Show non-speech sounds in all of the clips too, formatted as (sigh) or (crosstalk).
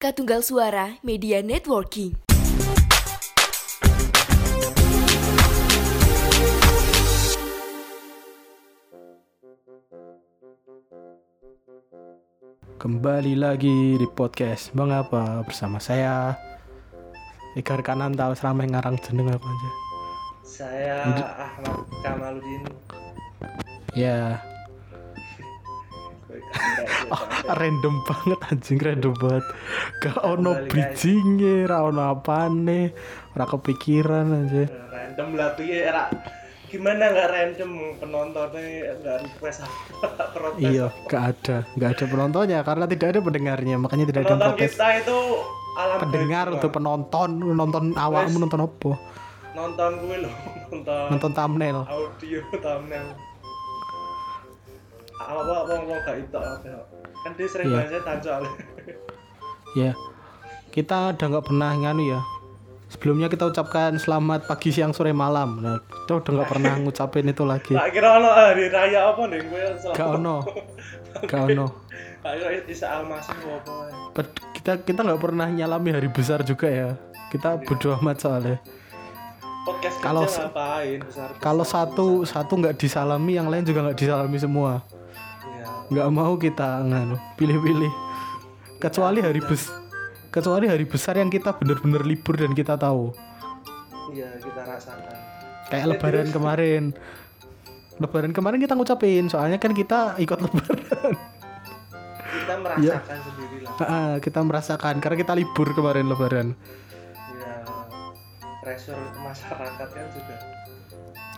Katunggal Suara Media Networking. Kembali lagi di podcast Mengapa bersama saya Igar kanan tahu seramai ngarang jeneng apa aja Saya Ahmad Kamaludin. Ya random banget anjing random banget. Gak ono bridgingnya Ra ono apane Ora kepikiran aja Random lah piye era gimana nggak random penontonnya nggak request protes Iya gak ada Gak ada penontonnya Karena tidak ada pendengarnya Makanya tidak ada penonton protes. kita itu alam Pendengar untuk penonton Nonton awakmu Wes. nonton apa? Nonton gue loh nonton, Nonton thumbnail. audio thumbnail apa apa ngomong gak itu kan dia sering Iya. banget setan soalnya (laughs) Ya, kita udah nggak pernah nganu ya. Sebelumnya kita ucapkan selamat pagi, siang, sore, malam. Nah, kita udah nggak pernah ngucapin itu lagi. tak kira ono hari raya apa nih gue (laughs) Gak ono, gak ono. tak kira Isa Almasih apa Kita kita nggak pernah nyalami hari besar juga ya. Kita bodo amat soalnya. podcast Kalau ngapain besar Kalau satu satu nggak disalami, yang lain juga nggak disalami semua. Ya Nggak mau kita nganu pilih-pilih. Kecuali hari bes, kecuali hari besar yang kita bener-bener libur dan kita tahu. iya kita rasakan. Kayak lebaran kemarin. Lebaran kemarin kita ngucapin soalnya kan kita ikut lebaran. Kita merasakan sendiri lah Ah, kita merasakan karena kita libur kemarin lebaran. Ya pressure masyarakat kan juga.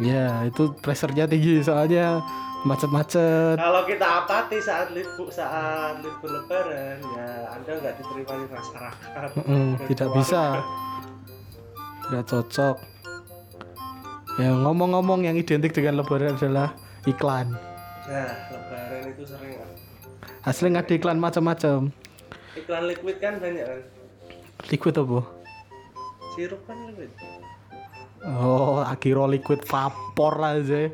Ya itu pressure-nya tinggi soalnya macet-macet. Kalau kita apati saat libur saat libur lebaran ya anda nggak diterima di masyarakat. Mm-mm, Dan tidak keluarga. bisa. Tidak cocok. Ya ngomong-ngomong yang identik dengan lebaran adalah iklan. Nah lebaran itu sering asli nggak ada iklan macam-macam. Iklan liquid kan banyak kan liquid apa? Sirup kan liquid. Oh, akhirnya liquid vapor aja.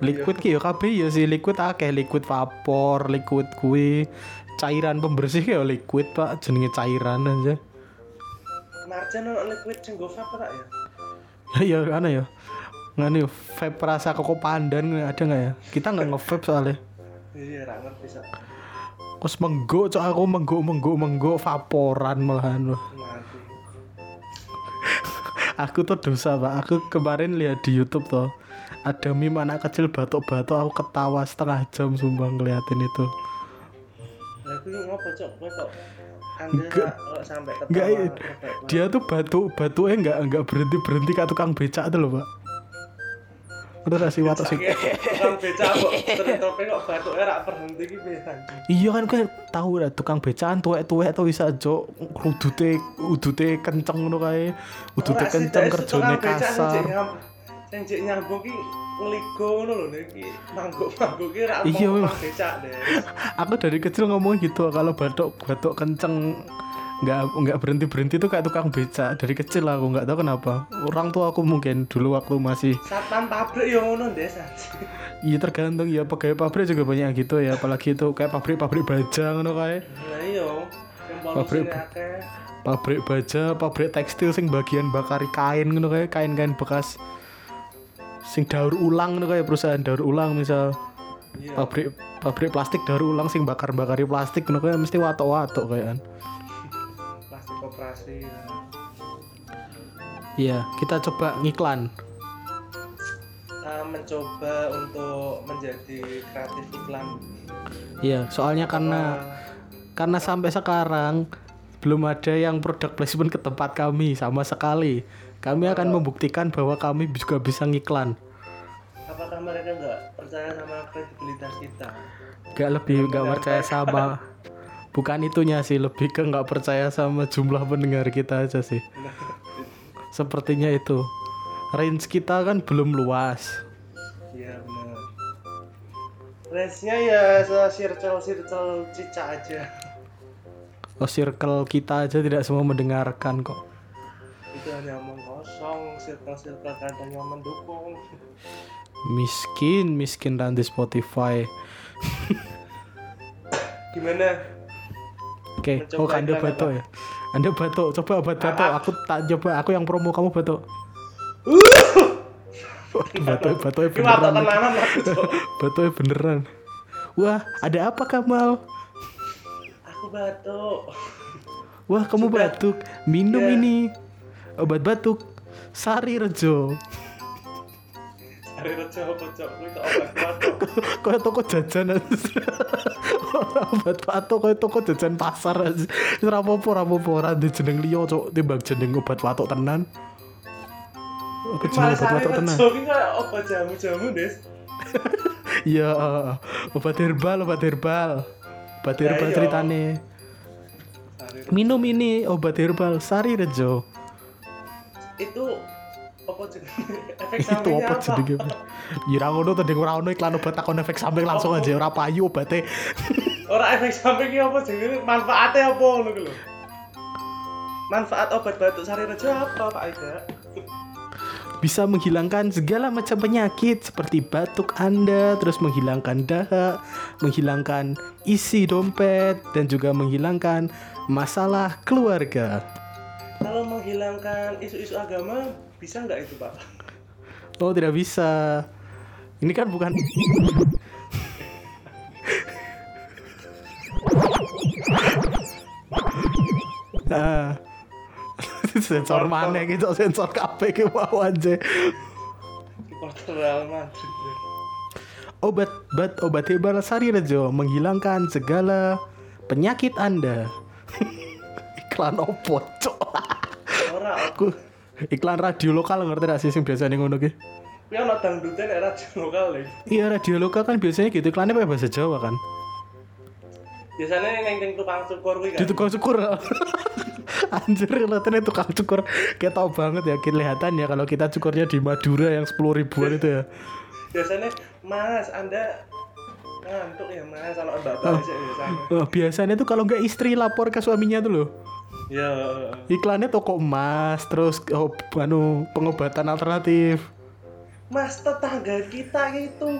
Liquid ki yo kabeh ya sih liquid akeh liquid vapor, liquid kuwi cairan pembersih ya liquid Pak, jenenge cairan aja. marjan ono liquid sing tak ya Ya ya ana ya. Ngene yo vape rasa koko pandan ada nggak ya? Kita nggak nge-vape soalnya. iya rak ngerti sak Terus menggo cok aku menggo menggo menggo vaporan malahan loh. (laughs) Aku tuh dosa pak. Aku kemarin lihat di YouTube tuh ada meme anak kecil batuk-batuk aku ketawa setengah jam sumpah ngeliatin itu. Enggak. Enggak, iya. Dia tuh batuk batuknya nggak nggak berhenti berhenti kayak tukang becak tuh loh pak. Udah kasih watak sih. (laughs) Tukang beca kok tertope kok batuk era berhenti ki. Iya kan kan tahu lah tukang becakan tuwek-tuwek tuh bisa jo udute udute kenceng ngono kae. Udute kenceng kerjane sing kasar. Sing jek nyambung ki ngeligo ngono lho niki. Mangguk-mangguk ki ra Iya, mau becak deh. Aku dari kecil ngomong gitu kalau batuk batuk kenceng nggak nggak berhenti berhenti tuh kayak tukang becak dari kecil aku nggak tahu kenapa orang tua aku mungkin dulu waktu masih Satpam pabrik yo ngono Des. anjing. Iya tergantung ya pegawai pabrik juga banyak yang gitu ya apalagi itu kayak pabrik-pabrik baja ngono kae Lah iya. Yang Pabrik- pabrik baja pabrik tekstil sing bagian bakari kain ngono kae kain-kain bekas sing daur ulang ngono kae perusahaan daur ulang misal Iya. pabrik pabrik plastik daur ulang sing bakar-bakari plastik ngono kae mesti watok-watok kayak Plastik koperasi. ya. iya kita coba ngiklan Eh, mencoba untuk menjadi kreatif iklan. iya soalnya karena karena sampai sekarang belum ada yang produk placement ke tempat kami sama sekali kami akan membuktikan bahwa kami juga bisa ngiklan mereka nggak percaya sama kredibilitas kita? Gak lebih nggak percaya sama (laughs) bukan itunya sih lebih ke nggak percaya sama jumlah pendengar kita aja sih. Sepertinya itu. Range kita kan belum luas. Iya benar. Range-nya ya circle circle cica aja. Oh circle kita aja tidak semua mendengarkan kok. Itu hanya omong kosong circle circle kadang yang mendukung miskin miskin dan di Spotify (laughs) gimana Oke, Mencoba oh Anda batuk ya. Anda batuk, coba obat batuk. Apa? Aku tak coba, aku yang promo, kamu batuk. (laughs) batuk, batuknya Ini watak beneran. (laughs) Batuknya beneran. Wah, ada apa Kamal? Aku batuk. Wah, kamu Sudah. batuk. Minum Ya. ini. Obat batuk. Sari Rejo. Hari rejo apa, Cok? Kuwi tak obat batuk. (laughs) Kaya toko jajan aja. Obat batuk kaya toko jajan pasar aja. Rapopo rapopo ora ndek jeneng liya cok timbang jeneng obat batuk tenan. Apa jeneng obat batuk tenan? rejo ki kayak obat jamu-jamu, Des. (laughs) Iya, obat herbal, obat herbal. Obat Ya, herbal iya. ceritane. Minum ini obat herbal Sari Rejo. itu apa jenenge? (laughs) Efek Itu sampingnya apa jenenge? Ya ora ngono Deng, ora ono iklan obat takon efek samping langsung aja ora payu obate. (laughs) Ora efek sampingnya apa jenenge? Manfaatnya apa ngono lho. Manfaat obat batuk sari rejo apa, Pak Aida? bisa menghilangkan segala macam penyakit seperti batuk Anda, terus menghilangkan dahak, menghilangkan isi dompet, dan juga menghilangkan masalah keluarga. Kalau menghilangkan isu-isu agama bisa nggak itu, Pak? Oh, tidak bisa. Ini kan bukan Nah, (laughs) sensor mana gitu, sensor KP ke bawah aja. Real Madrid. Obat bat obat herbal Sari Rejo menghilangkan segala penyakit Anda. (laughs) iklan opo, cok? Ora, Aku iklan radio lokal ngerti gak sih sing biasanya ngono ki? kuwi ono dangdutnya nek radio lokal ya. Iya radio lokal kan biasanya gitu iklannya pakai bahasa Jawa kan. Biasanya yang yang tukang kuwi Di kan. tukang cukur. (laughs) Anjir kelihatannya tukang cukur kayak tau banget ya kelihatan ya kalau kita cukurnya di Madura yang 10 ribuan itu ya. Biasanya, Mas, Anda ngantuk ya, Mas, kalau Mbak Oh. Ya biasanya. Oh, biasanya tuh kalau nggak istri lapor ke suaminya tuh loh. Ya, Iklannya toko emas, terus oh, anu pengobatan alternatif. Mas tetangga kita itu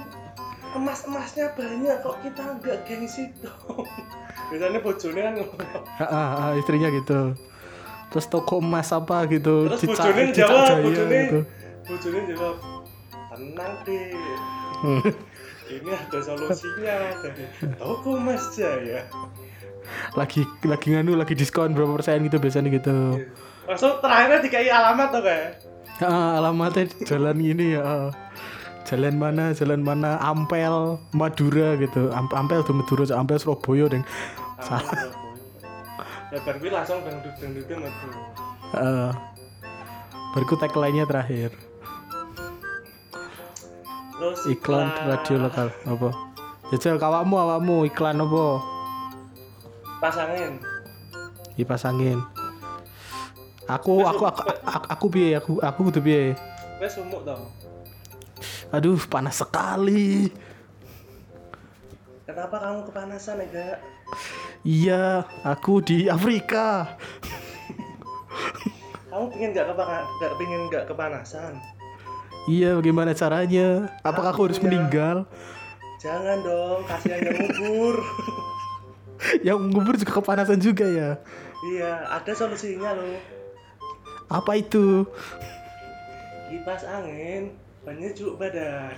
emas-emasnya banyak kok kita nggak gengsi dong. (laughs) Biasanya bojone kan ah, istrinya gitu. Terus toko emas apa gitu, Terus bojone jawab, Jaya bojone gitu. bojone jawab, tenang deh. Hmm. (laughs) Ini ada solusinya dari toko Mas Jaya. Lagi lagi nganu lagi diskon berapa persen gitu biasanya gitu. Langsung terakhirnya dikai alamat tuh kayak. Ah, alamatnya jalan ini ya. Jalan mana, jalan mana, Ampel, Madura gitu. Am- Ampel tuh Madura, Ampel Surabaya deng. Salah. Ya kuwi langsung dangdut-dangdutnya metu. Uh, bariku tagline-nya terakhir. Terus Iklan radio lokal apa? Jajal kawamu awakmu iklan apa? Pasangin. Kipas angin. Aku aku aku aku, aku aku aku kudu piye? Wes sumuk dong. Aduh, panas sekali. Kenapa kamu kepanasan ya, Gak? Iya, aku di Afrika. Kamu pingin gak kepanasan? Gak pingin gak kepanasan? Iya, bagaimana caranya? Apakah aku harus punya- meninggal? Jangan dong, kasihan yang ngubur. (laughs) (laughs) Yang ngubur juga kepanasan juga ya. iya, ada solusinya loh. Apa itu? Kipas angin, penyejuk badan.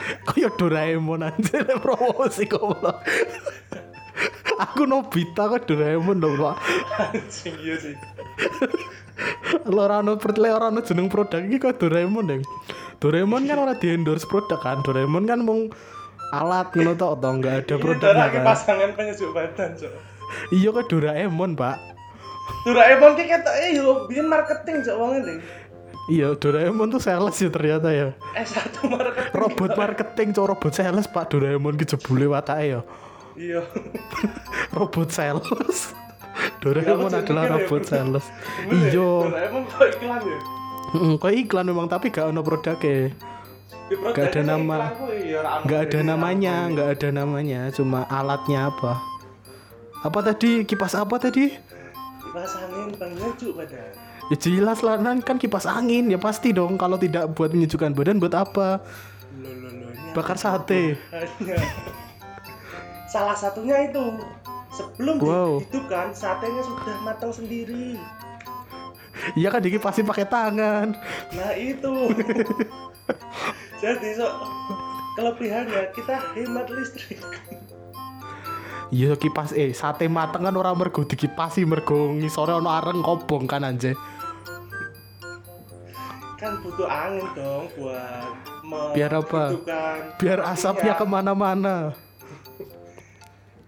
(laughs) Kayak Doraemon aja nek promosi goblok. (laughs) Aku Nobita kok Doraemon dong, Pak. Anjing iya sih. Lorano pertele ora ono jeneng produk iki kok Doraemon deng. Doraemon kan ora di endorse produk kan. Doraemon kan mung alat ngono tok toh, enggak ada Ini produknya darah kan. kipas angin penyejuk badan, Cok. Iya kok Doraemon, Pak. Doraemon ki ketok eh yo bikin marketing Cok wong nding. Iya, Doraemon tuh sales ya ternyata ya. S1 marketing. Robot marketing, cowok robot sales Pak Doraemon ki jebule watake ya. Iya. (laughs) Robot sales. Doraemon Ya, aku adalah ya, robot sales. Bener ya? Iya. Doraemon kok iklan ya? Heeh, kok iklan memang tapi gak ono produknya. Di produk Gak ada nama. iklan kuwi, ya, ora ono Gak ada namanya, ora ono gak ada namanya, cuma alatnya apa. Apa tadi? Kipas apa tadi? Kipas angin penyejuk badan. Ya jelas lah, nan kan kipas angin ya pasti dong. Kalau tidak buat menyejukkan badan, buat apa? Bakar sate. (laughs) salah satunya itu sebelum Wow. dihidupkan satenya sudah matang sendiri Iya kan Diki pasti pakai tangan. nah itu (laughs) jadi so kelebihannya kita hemat listrik Iya kipas eh sate mateng kan orang mergo dikipasi mergo ngisore ono areng kobong kan anjay. kan butuh angin dong buat Biar apa? Biar asapnya Iya. ke mana-mana.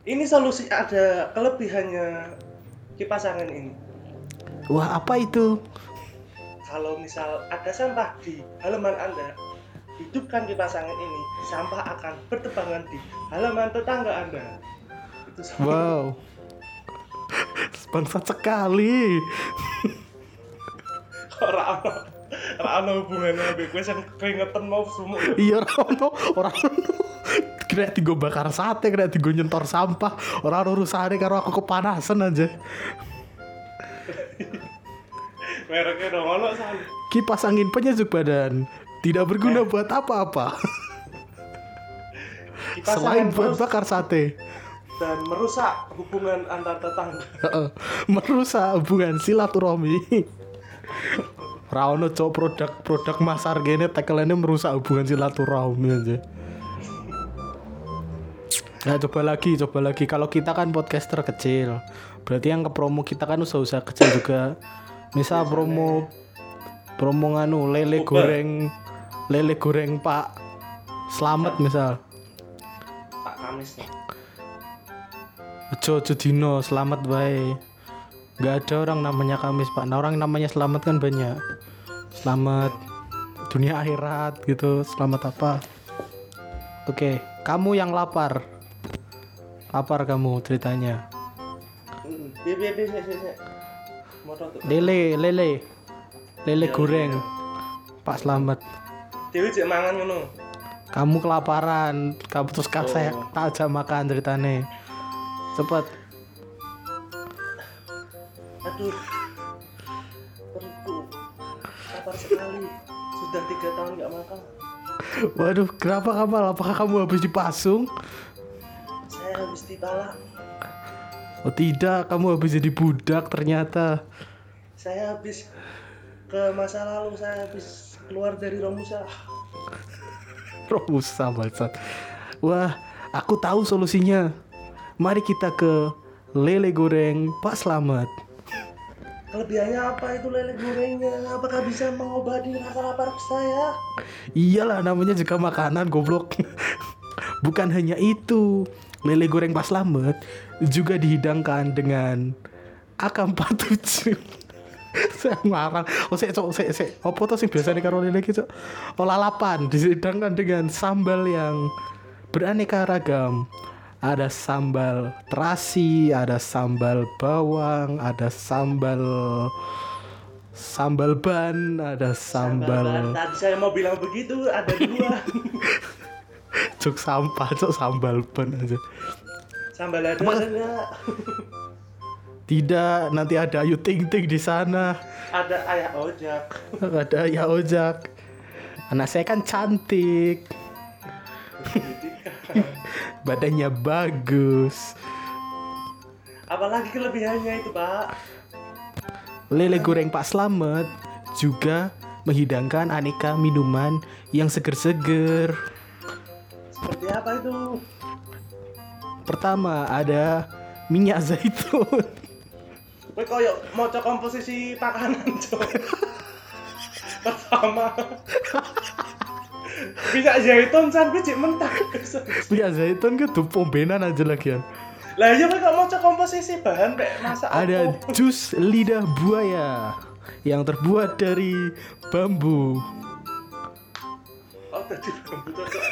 ini solusi ada kelebihannya kipas angin ini Wah apa itu? kalau misal ada sampah di halaman anda hidupkan kipas angin ini sampah akan bertebangan di halaman tetangga anda itu Wow. Bangsat sekali. ora ono ora ono hubungannya ambek gue yang keringetan mau sumuk Iya orang orang ono. Kira tigo bakar sate, kira tigo nyentor sampah. Orang urusane karo aku kepanasan aja. mereknya dong ono san Kipas angin penyejuk badan tidak berguna buat apa-apa (laughs) selain buat bakar sate. dan merusak hubungan antar tetangga (laughs) merusak hubungan silaturahmi. (laughs) Rauno cok produk-produk masar gini tagline merusak hubungan silaturahmi aja. Nah coba lagi, coba lagi. Kalau kita kan podcaster kecil, berarti yang ke promo kita kan usaha-usaha kecil juga. Misal promo promo nganu lele Uber. goreng, lele goreng Pak Selamat misal. Pak Kamis nih Ojo ojo dino, selamat bae. Gak ada orang namanya Kamis pak. Nah orang namanya selamat kan banyak. Selamat dunia akhirat gitu. Selamat apa? Oke, kamu yang lapar. Lapar kamu ceritanya. Lele, lele, lele goreng. Pak Selamat. Dewi cek mangan ngono. Kamu kelaparan. Kamu terus Oh. saya tak ajak makan ceritanya. Cepet. Aduh. Perutku lapar sekali. Sudah tiga tahun nggak makan. Waduh, kenapa kamu? Apakah kamu habis dipasung? Saya habis dipala. Oh tidak, kamu habis jadi budak ternyata. Saya habis ke masa lalu. Saya habis keluar dari Romusa. Romusa bangsat. Wah, aku tahu solusinya. Mari kita ke lele goreng Pak Slamet. Kelebihannya apa itu lele gorengnya? Apakah bisa mengobati rasa lapar saya? Iyalah namanya juga makanan goblok. (laughs) Bukan hanya itu, lele goreng Pak Slamet juga dihidangkan dengan AK47. Saya marah. Oh, saya cok, saya, saya. Apa tuh sih biasanya karo lele gitu? Oh, lalapan dihidangkan dengan sambal yang beraneka ragam. Ada sambal terasi, ada sambal bawang, ada sambal sambal ban, ada Sambal sambal Tadi saya mau bilang begitu, ada dua. (laughs) cuk sampah cuk sambal ban aja Sambal ada Apa? Tidak nanti ada Ayu Ting Ting di sana Ada ayah ojek. ada ya ojak anak saya kan cantik (laughs) badannya bagus Apalagi kelebihannya itu, Pak? lele goreng Pak Slamet juga menghidangkan aneka minuman yang seger-seger Seperti apa itu? pertama ada minyak zaitun Kowe koyo maca komposisi makanan, Cok. Pertama. Bisa zaitun san kuwi cek mentah. minyak zaitun gitu pombenan aja lagian Lah iya kok maca komposisi bahan pek masak ada jus lidah buaya yang terbuat dari bambu. Oh, tadi rambut cocok.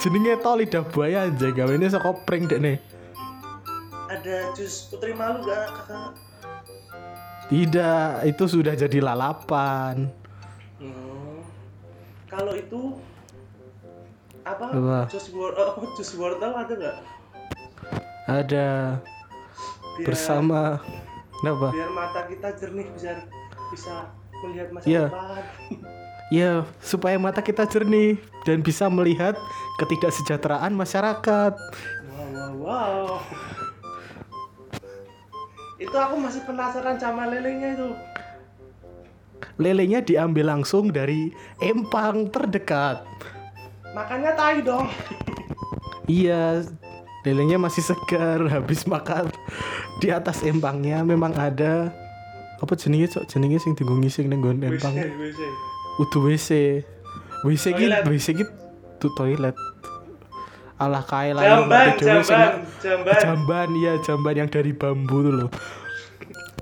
Jenenge to lidah buaya aja gawe ini saka pring dek nih. Ada jus putri malu gak, Kakak? Tidak, itu sudah jadi lalapan. Hmm. Kalau itu apa? Apa? Jus wor oh, (laughs) jus wortel ada nggak? Ada Biar, bersama kenapa? biar mata kita jernih bisa bisa melihat masa Iya. depan. (laughs) Ya, supaya mata kita jernih dan bisa melihat ketidaksejahteraan masyarakat. Wow, wow, wow itu aku masih penasaran sama lelenya itu Lelenya diambil langsung dari empang terdekat. makanya tai dong Iya, lelenya masih segar (laughs) habis makan di atas empangnya memang ada apa jenenge cok jenenge sing dienggo ngising ning empang. WC, WC. Udah WC. WC ki Toilet. WC ki tuh toilet. Alah kae lah jamban dewe sing jamban jamban. Jamban iya jamban yang dari bambu tuh loh.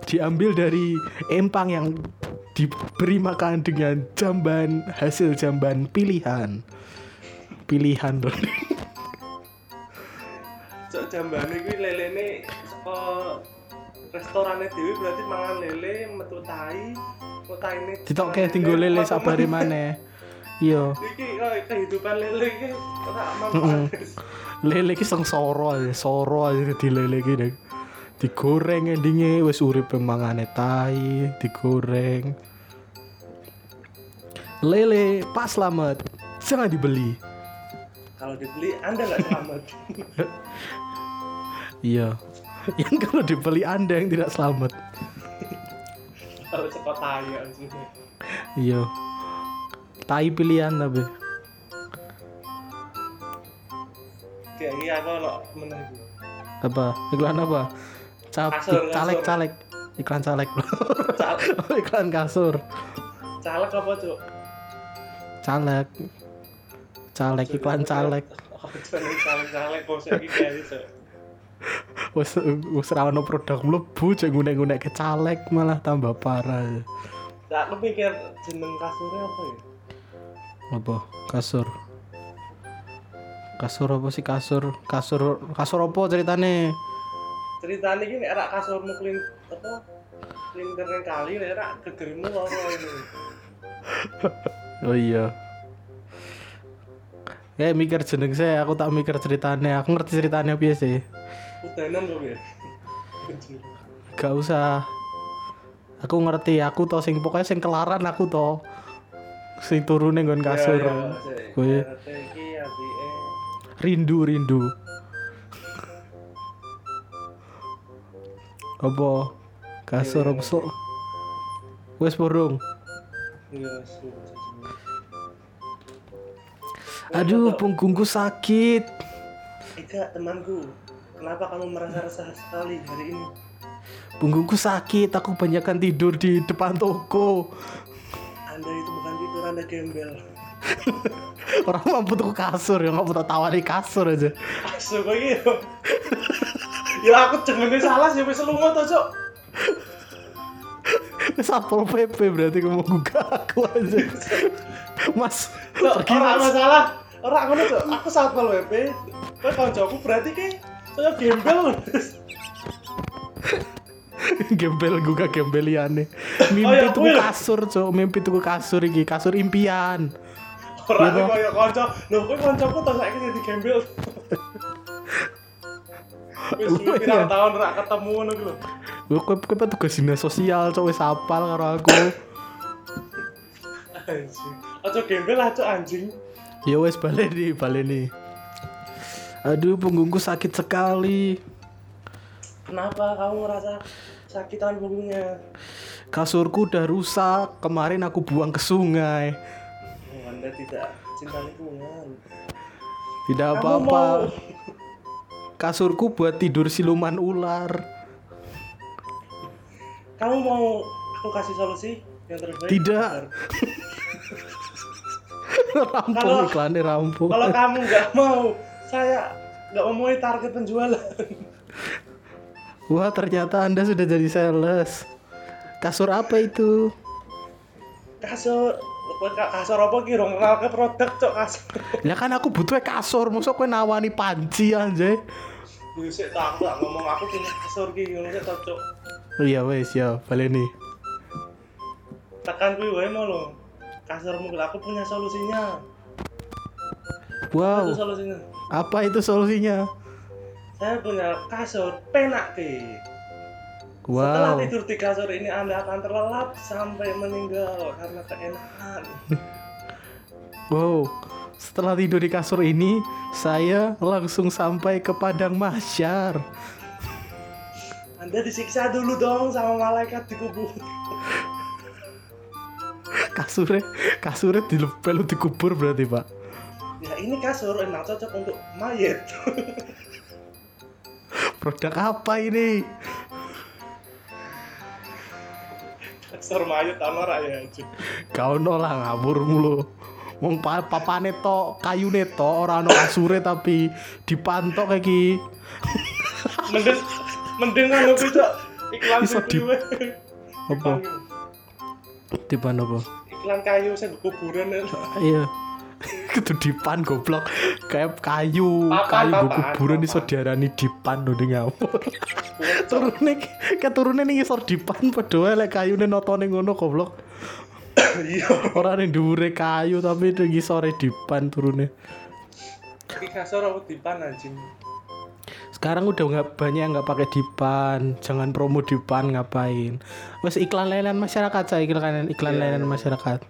Diambil dari empang yang diberi makan dengan jamban hasil jamban pilihan. Pilihan loh. Cok jambane kuwi lelene saka restorane dhewe berarti mangan lele metu tai metu taine ditokke tinggal lele sabare maneh iya iki oh, kehidupan lele iki ora manfaat lele ki sengsara aja soro aja di lele ki Dek. digoreng endingnya wis urip mangane tai digoreng lele pas selamat jangan dibeli kalau dibeli anda nggak selamat (laughs) Iya. Yang kalau dibeli Anda yang tidak selamat. kalau sih Iya. Tai pilihan tapi. kayak iya aku lo. Apa? Iklan apa? Cap Kasur, caleg kasur. caleg. Iklan caleg. Cal- (laughs) Iklan kasur. caleg apa cok Caleg. Caleg iklan caleg. (laughs) oh jangan caleg caleg kayak ra ono produk mlebu cek ngunek-ngunek ke caleg malah tambah parah. Nah, aku pikir jeneng kasurnya apa ya Apa? Kasur. Kasur apa sih kasur? Kasur kasur apa ceritane? ceritanya gini era kasurmu clean apa clean yang kali nih era gegermu apa ini (laughs) Oh iya. Ya mikir jeneng saya, aku tak mikir ceritanya. Aku ngerti ceritanya piye sih. udanan kok ya Gak usah. Aku ngerti, aku tau sing pokoknya sing kelaran aku tau. Sing turun nggon kasur. Kowe iki adike rindu rindu. Apa? Kasur apa sok? Wes burung. iya Aduh, punggungku sakit. Eka temanku kenapa kamu merasa resah sekali hari ini Punggungku sakit, aku kebanyakan tidur di depan toko. anda itu bukan anda gembel Orang (laughs) mampu tuh kasur ya, nggak mau tawa di kasur aja. asu kok gitu ya aku jenenge salah sih wis lunga to cok Satpol PP berarti kamu gugah aku aja. Mas, Cok, pergi ora mas. masalah ora ngono cok aku satpol WP kowe kancaku berarti ki saya gembel Gembel gugah gembeliane. Mimpi Oh, ya, tuku lho. kasur, cok. Mimpi tuku kasur iki, kasur impian. ora Iya, toh? kaya kanca lho kowe kancaku to saiki jadi gembel (laughs) wis Lu ya? pirang tahun ora ketemu ngono ku lho Lu kowe kowe petugas dinas sosial, cok wis apal karo aku. (laughs) anjing aja gembel lah cok anjing Ya wes baleni, baleni. Aduh, punggungku sakit sekali. kenapa kamu ngerasa sakitan punggungnya Kasurku udah rusak. Kemarin aku buang ke sungai. oh, anda tidak cinta lingkungan Tidak apa-apa. mau- Kasurku buat tidur siluman ular. kamu mau aku kasih solusi yang terbaik Tidak. (laughs) Rampung Kalau- iklannya rampung. kalau kamu nggak mau saya nggak memenuhi target penjualan (laughs) Wah, ternyata Anda sudah jadi sales. Kasur apa itu? kasur kasur apa ki rong ke produk cok kasur Ya kan aku butuh kasur, masa kowe nawani panci aja. Buset tak ngomong aku punya kasur ki ngono sik cocok Iya wes ya, baleni. tekan kuwi wae mau lo kasurmu aku punya solusinya Wow, itu solusinya apa itu solusinya? Saya punya kasur penak ki setelah Wow, tidur di kasur ini anda akan terlelap sampai meninggal karena keenakan (laughs) wow. Setelah tidur di kasur ini, saya langsung sampai ke padang mahsyar. (laughs) Anda disiksa dulu dong sama malaikat di kubur. (laughs) Kasurnya, kasurnya dilepel dikubur berarti pak. Ya ini kasur emang cocok untuk mayat. Produk apa ini? kasur mayat tanah raya aja. Kau nolak ngabur mulu. Wong pa papane to, kayune to, ora ono kasure tapi dipantok kayak ki. Mending mending anu kuwi cok iklan Iso di-. Apa? Dipan apa? Iklan kayu sing kuburan ya. Iya. (laughs) Itu dipan goblok. Kayak kayu, Papan, kayu papan, kuburan iso diarani dipan lho ning ngawur. (laughs) Turune keturune ning isor dipan padha lek kayune notone ngono goblok. Iya. Ora ning dhuwure kayu tapi ning isore dipan turune. Kasur apa dipan anjing. Sekarang udah nggak banyak nggak pakai dipan, jangan promo dipan ngapain. Wes iklan layanan masyarakat saya iklan iklan Iya, layanan iya. masyarakat.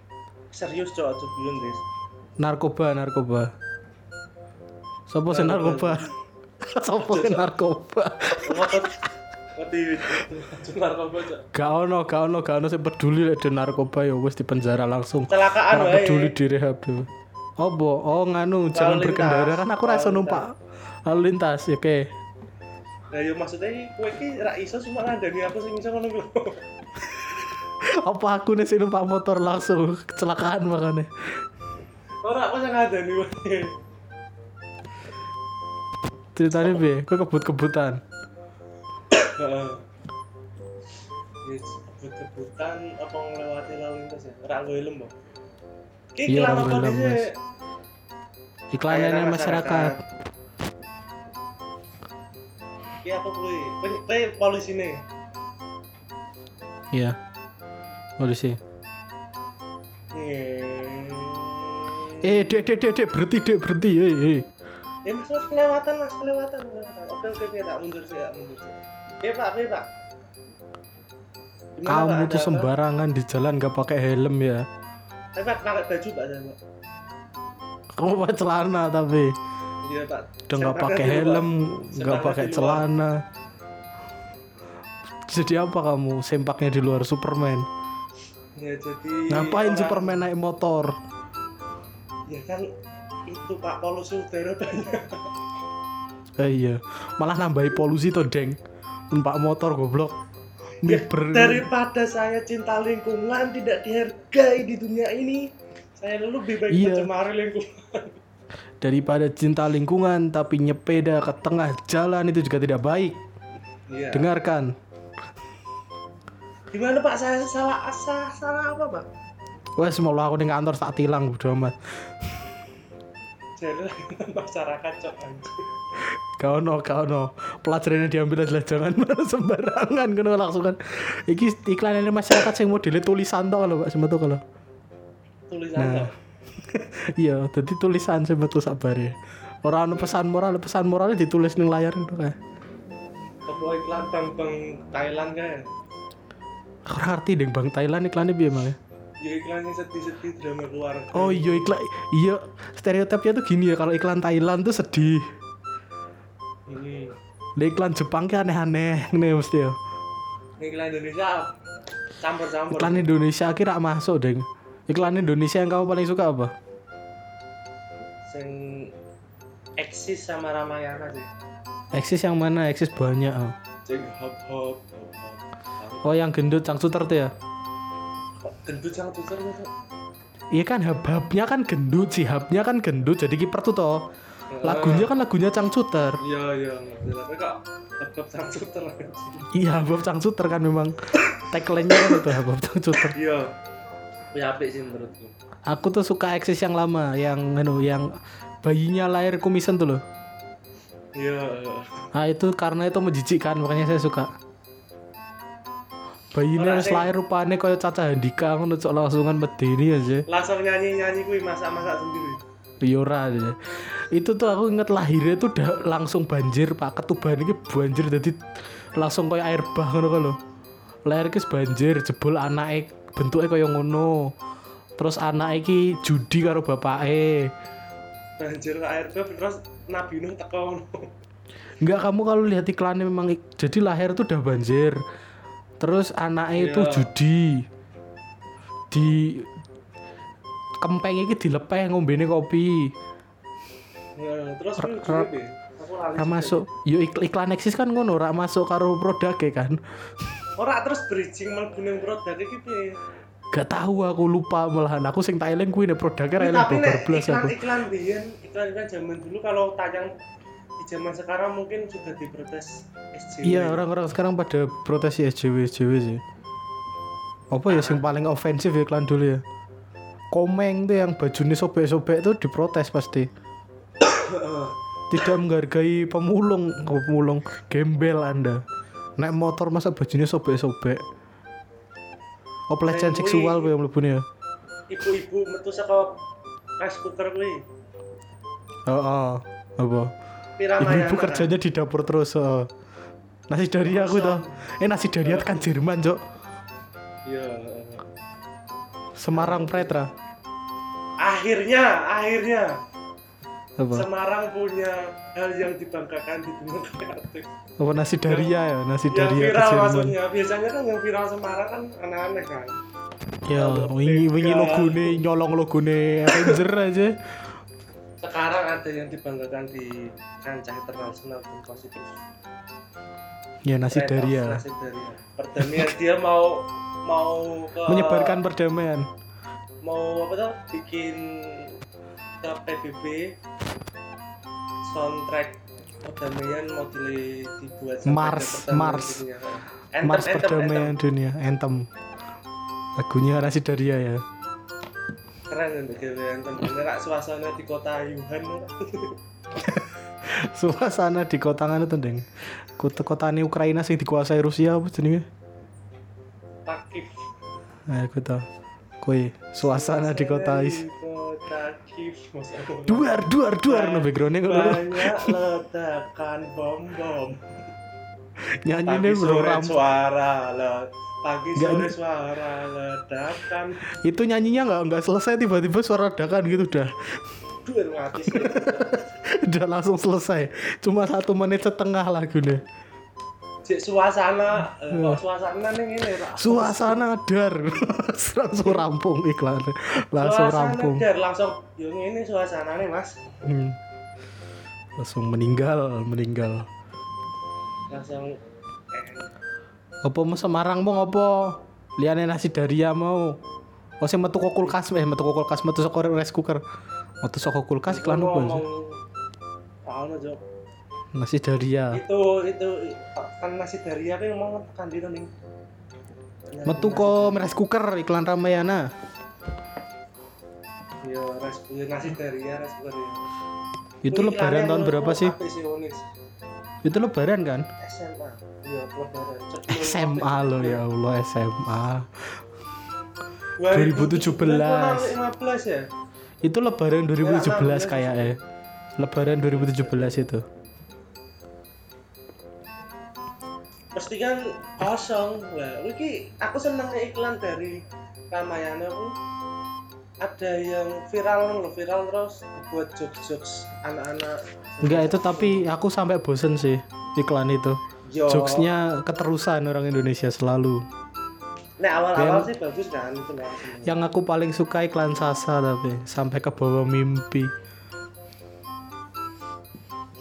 Serius aja biyen guys. Narkoba, narkoba. Sopo sing narkoba? (laughs) Sopo sing narkoba? Gak ono, gak ono, gak ono sing peduli lek narkoba ya wes di penjara langsung. Kecelakaan wae. peduli direhab tuh. Obo, oh nganu jangan berkendara kan aku rasa numpak lalu lintas ya oke. Lah yo maksudnya kowe iki ra iso cuma ngandani aku sing iso ngono. (laughs) Apa aku nih sing numpak motor langsung kecelakaan makanya. Ora aku sing ngandani wae. Ceritanya piye? Kowe kebut-kebutan. Heeh. Kebut-kebutan apa ngelewati lalu lintas ya? Ora. Ki Iya, iklan apa nggo helm, dhisik? Mas. Iklan Layanan layanan masyarakat. Ki apa kuwi? Kowe polisi nih. Iya. Polisi. Eh, dek, dek, dek, dek, berhenti, dek, berhenti, eh, eh. Ya mas, mas kelewatan mas, kelewatan. Oke oke oke, tak mundur sih, tak mundur sih. Iya pak, iya pak. Gimana? Kamu tuh apa? sembarangan di jalan gak pakai helm ya. Eh pak, pakai baju pak. Kamu pakai celana tapi Iya pak. udah nggak Sempaknya pakai luar. helm, nggak Sempaknya pakai celana. Jadi apa kamu? Sempaknya di luar Superman. Ya jadi. Ngapain orang- Superman naik motor? Ya kan itu pak polusi udara banyak. Eh, iya, malah nambahi polusi tuh, Deng. Numpak motor goblok. Ya, daripada saya cinta lingkungan tidak dihargai di dunia ini, saya lebih baik Iya. mencemari lingkungan. Daripada cinta lingkungan tapi nyepeda ke tengah jalan itu juga tidak baik. Iya. Dengarkan. Gimana pak? Saya salah salah, salah apa pak? Wes mau aku ning kantor tak tilang bodo amat. Jadi masyarakat cok anjing. Gak ono, gak ono. Pelajarannya diambil adalah jangan sembarangan kena langsung kan. Iki iklan ini masyarakat sing modelnya tulisan tok kalau Pak semetu kalau. Tulisan Nah. (laughs) Iya, jadi tulisan sing metu sabare. Ora ono pesan moral, pesan moralnya ditulis ning layar itu kan. Apa iklan bang Thailand kan? Ora ngerti deng Bang Thailand iklannya piye Mang? Ya iklannya sedih-sedih drama keluarga. Oh iya iklan iya stereotipnya tuh gini ya kalau iklan Thailand tuh sedih. Ini. Lah iklan Jepang ki aneh-aneh nih mesti ya. Ini iklan Indonesia campur-campur. Iklan Indonesia kira masuk deng. Iklan Indonesia yang kamu paling suka apa? Sing eksis sama Ramayana sih. Eksis yang mana? Eksis banyak. oh. Sing hop hop hop hop. Oh yang gendut cangsuter tuh ya? Gendut sang tutur tuh. Iya kan hub-hubnya kan gendut sih hubnya kan gendut jadi kiper tuh toh. Lagunya kan lagunya cangsuter. Iya iya tapi kok sang tutur. Iya hub cangsuter kan memang tagline-nya kan itu hub cangsuter. Iya. Ya apik sih menurutku. Aku tuh suka eksis yang lama yang anu yang bayinya lahir kumisan tuh loh. Iya. iya. Nah itu karena itu menjijikkan makanya saya suka. Bayinya Ora harus lahir rupanya kayak Caca Handika ngono cok langsungan medeni aja. Langsung nyanyi-nyanyi kuwi masak-masak sendiri. Yora aja. Itu tuh aku inget lahirnya tuh udah langsung banjir pak ketuban ini banjir jadi langsung kayak air bah ngono lho. Lahir ki banjir jebol anake bentuknya kayak ngono. Terus anak iki judi karo bapake. banjir ARB terus Nabi Nuh teko Enggak kamu kalau lihat iklannya memang jadi lahir tuh udah banjir. Terus anaknya itu Iya. judi. Di kempeng iki dilepeh ngombene kopi. Ya, terus Ra- lu ra- masuk. Yo ik- iklan eksis kan ngono, ra masuk karo produknya kan. Ora terus bridging mlebu ning produk iki piye? Gak tahu aku lupa malahan aku sing tak eling kuwi nek produknya ra eling blas iklan aku. iklan biyen, iklan iklan zaman dulu kalau tayang zaman sekarang mungkin sudah diprotes SJW. Iya, orang-orang sekarang pada protes ya SJW SJW sih. Apa ya yang paling ofensif ya iklan dulu ya? Komeng tuh yang bajunya sobek-sobek tuh diprotes pasti. (coughs) Tidak menghargai pemulung, pemulung gembel Anda. Naik motor masa bajunya sobek-sobek. Pelecehan Neng seksual kuwi- yang ya. Ibu-ibu metu saka rice cooker kuwi. Oh, oh. apa? Ibu-ibu kerjanya di dapur terus. Oh. Nasi daria aku tuh. Eh nasi daria kan Jerman, Cok. Iya. Semarang Pretra. Akhirnya, akhirnya Apa? Semarang punya hal yang dibanggakan di dunia kreatif. Apa nasi daria ya? Nasi Yang daria ke viral Jerman. maksudnya. Biasanya kan yang viral Semarang kan aneh-aneh kan. Ya, wingi wingi logone nyolong logone Avenger aja. Sekarang ada yang dibanggakan di kancah internasional pun positif. Ya nasi daria. Nasi daria. Perdamaian dia mau mau ke Menyebarkan perdamaian. mau apa tuh bikin ke PBB soundtrack perdamaian mau di, dibuat Mars, Mars. dunia. Anthem, Mars anthem, perdamaian anthem. dunia, Anthem. Lagunya nasi daria ya. Keren untuk gitu anthem bener Kak, suasana di kota Yuhan (laughs) Suasana di kota ngene tuh, Deng. Kota kotane Ukraina sing dikuasai Rusia apa jenenge? Takif Nah, aku tau. Kue suasana di kota is. kota. Duar, duar, duar no backgroundnya ngono. banyak ledakan bom bom Nyanyi nih bro suara led pagi sore ini- suara ledakan Itu nyanyinya nggak nggak selesai tiba-tiba suara ledakan gitu dah. duar mati sih (laughs) udah langsung selesai. Cuma satu menit setengah lagunya. Cek suasana eh, kok suasana nih ini. Suasana dar. (laughs) langsung rampung iklan. Langsung Suasana rampung. dar langsung yang ini suasana nih mas Hmm. Langsung meninggal, meninggal. langsung Apa mau Semarang mau ngopo? Liane nasi daria mau. Oh sing metu kok kulkas eh metu kok kulkas metu saka rice cooker. Metu saka kulkas iklan apa sih? tahu aja Nasi daria. itu itu kan nasi daria kan ngomong tekan di nih Metu kok rice cooker iklan Ramayana. ya res ya, nasi daria res daria Itu lebaran tahun berapa sih? Apesionis. Itu lebaran kan? SMA iya lebaran SMA lo ya Allah SMA. 2017 2017. 15 ya Itu lebaran 2017 16 kayak ya. Lebaran 2017 itu. pasti kan kosong lah aku seneng iklan dari Ramayana aku ada yang viral loh viral terus buat jokes-jokes anak-anak Enggak itu tapi aku sampai bosen sih iklan itu. Yo, Jokesnya keterusan orang Indonesia selalu. Nah awal-awal Kayak- sih bagus kan. Yang aku paling suka iklan Sasa tapi sampai ke bawah mimpi.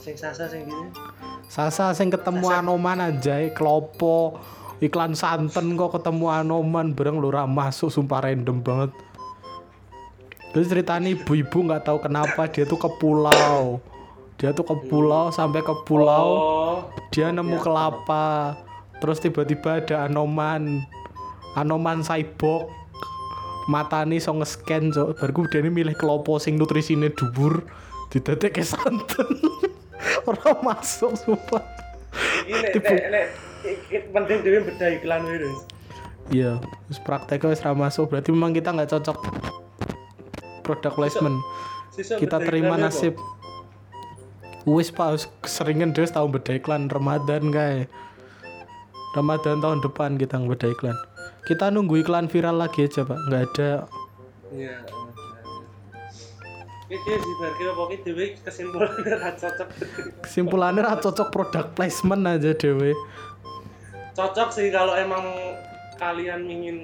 Sing sasa sing gini. Sasa sing ketemu Anoman aja klopo iklan santen kok ketemu Anoman bareng lu ora masuk sumpah random banget. Terus ceritanya ibu-ibu nggak tahu kenapa dia tuh ke pulau. Dia tuh ke pulau sampai ke pulau Oh, dia nemu Ya. kelapa. Terus tiba-tiba ada Anoman. Anoman cyborg. Matane so nge-scan cok. Baru dia ini milih kelopo sing nutrisine dhuwur didetek ke santen. (laughs) Ora masuk sumpah. i- penting dhewe beda iklan wis. Iya, terus prakteknya wis ra masuk berarti memang kita nggak cocok product placement. Sisa Kita beda terima nasib. Wis Pak, wis seringan terus tahu beda iklan Ramadan kayak. Ramadan tahun depan kita beda iklan. Kita nunggu iklan viral lagi aja Pak, nggak ada. Iya. Kesimpulannya cocok. kesimpulannya cocok product placement aja dewe Cocok sih kalau emang kalian ingin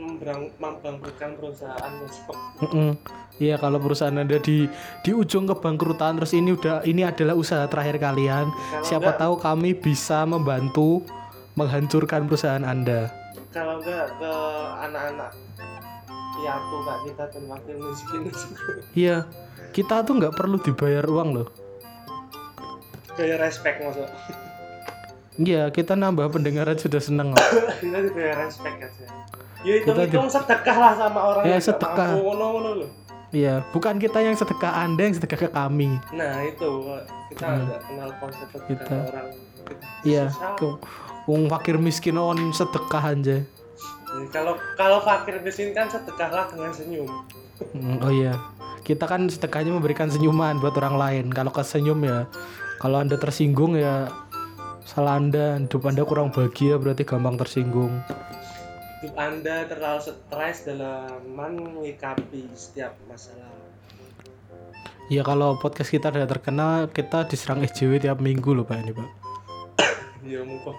membangkrutkan perusahaan besok. Mm-mm. Iya kalau perusahaan anda di di ujung kebangkrutan terus ini udah ini adalah usaha terakhir kalian. Kalau siapa enggak- tahu kami bisa membantu menghancurkan perusahaan anda. Kalau enggak ke anak-anak piatu kak kita dan wakil miskin. Iya kita tuh nggak perlu dibayar uang loh. Kayak respect maksud iya kita nambah pendengaran sudah seneng. (coughs) Kita kayak respect aja. Ya itu Kita hitung sedekah lah sama orang Ya, yang sedekah. ngono-ngono loh iya bukan kita yang sedekah anda yang sedekah ke kami. Nah itu. Kita Hmm. nggak kenal konsep sedekah Kita- orang. Iya wong fakir miskin on sedekah aja. Jadi kalau kalau fakir miskin kan sedekahlah dengan senyum. Mm, oh iya. Kita kan sedekahnya memberikan senyuman buat orang lain. Kalau ke senyum ya kalau anda tersinggung ya salah anda hidup anda kurang bahagia berarti gampang tersinggung. Hidup anda terlalu stres dalam menyikapi setiap masalah. Ya kalau podcast kita udah terkenal kita diserang SJW tiap minggu loh pak ini pak. (coughs) Ya mungkin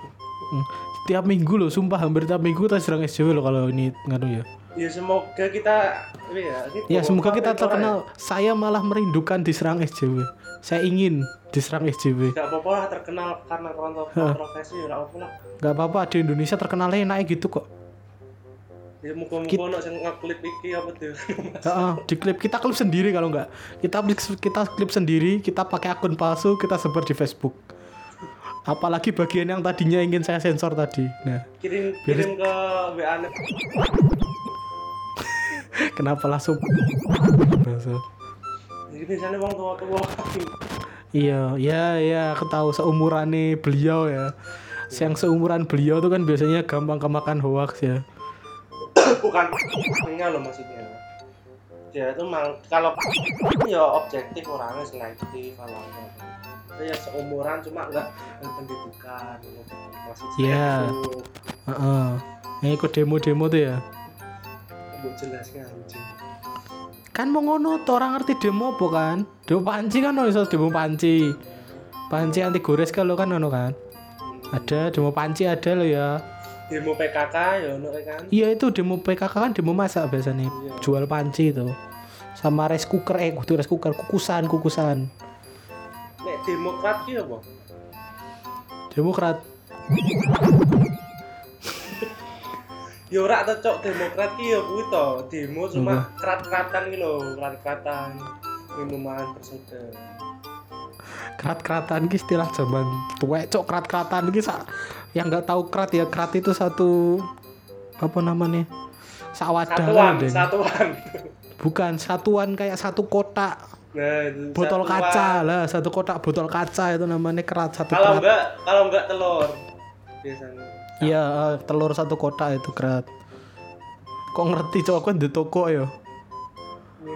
Mm, tiap minggu loh sumpah hampir tiap minggu kita diserang SJW loh kalau ini nganu ya. Ya semoga kita ya ya semoga kita terkenal. Saya malah merindukan diserang SJW saya ingin diserang SJW Gak apa-apa lah terkenal karena kontro- kontroversi gak apa lah. nggak apa-apa di Indonesia terkenalnya enak gitu kok Ya muka-muka ono sing ngeklip iki apa tuh. (laughs) Heeh, di klip kita klip sendiri kalau nggak kita kita klip sendiri kita pakai akun palsu kita sebar di Facebook apalagi bagian yang tadinya ingin saya sensor tadi nah kirim kirim ke WA -nya. (laughs) kenapa langsung. Jadi misalnya wong tua-tua iya iya iya aku tahu seumuran nih beliau ya yang seumuran beliau tuh kan biasanya gampang kemakan hoax ya bukan punya loh maksudnya. Dia itu mang kalau ya objektif orangnya selektif kalau ya seumuran cuma enggak pendidikan saya Iya. itu. Heeh. Yang ikut demo-demo tuh ya Mbok jelaskan anjing. Kan mau ngono tuh orang ngerti demo apa kan? Demo panci kan ono iso demo panci. Panci anti gores kalau kan ono kan? Ada demo panci ada loh ya. Demo PKK ya ono kan. iya itu demo PKK kan demo masak biasanya. Iya. jual panci itu. Sama rice cooker eh kudu rice cooker kukusan kukusan. Nek Demokrat ki apa? demokrat Ya ora to cok Demokrat ki ya kuwi to. Demo cuma krat-kratan ki lho, krat-kratan minuman bersoda. kerat-keratan ki istilah zaman tuwek cok kerat-keratan ki sa yang nggak tahu kerat ya kerat itu satu apa namanya sawadah Satuan, Den. satuan. bukan satuan kayak satu kotak Nah, itu botol satuan. kaca lah satu kotak botol kaca itu namanya kerat satu Kalau kerat enggak, kalau enggak telur biasanya. Iya eh, telur satu kotak itu kerat. Kok ngerti cok? Aku di toko ya Ini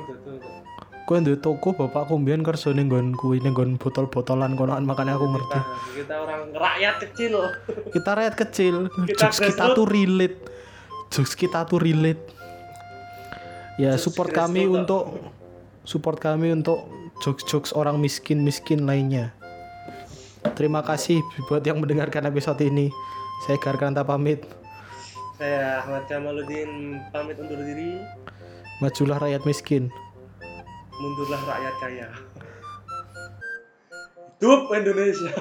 kau di toko bapakku mbiyen kerja ning nggon kuwi ning nggon botol-botolan konoan makanya aku ngerti. Kita, kita orang rakyat kecil. Loh. kita rakyat kecil. Kita jokes kita tuh relate. Jokes kita tuh relate. Ya Jokes support kami grassroots, untuk support kami untuk jokes-jokes orang miskin-miskin lainnya. Terima kasih buat yang mendengarkan episode ini saya Garkanta pamit Saya Ahmad Kamaluddin pamit undur diri. majulah rakyat miskin Mundurlah rakyat kaya. Hidup Indonesia.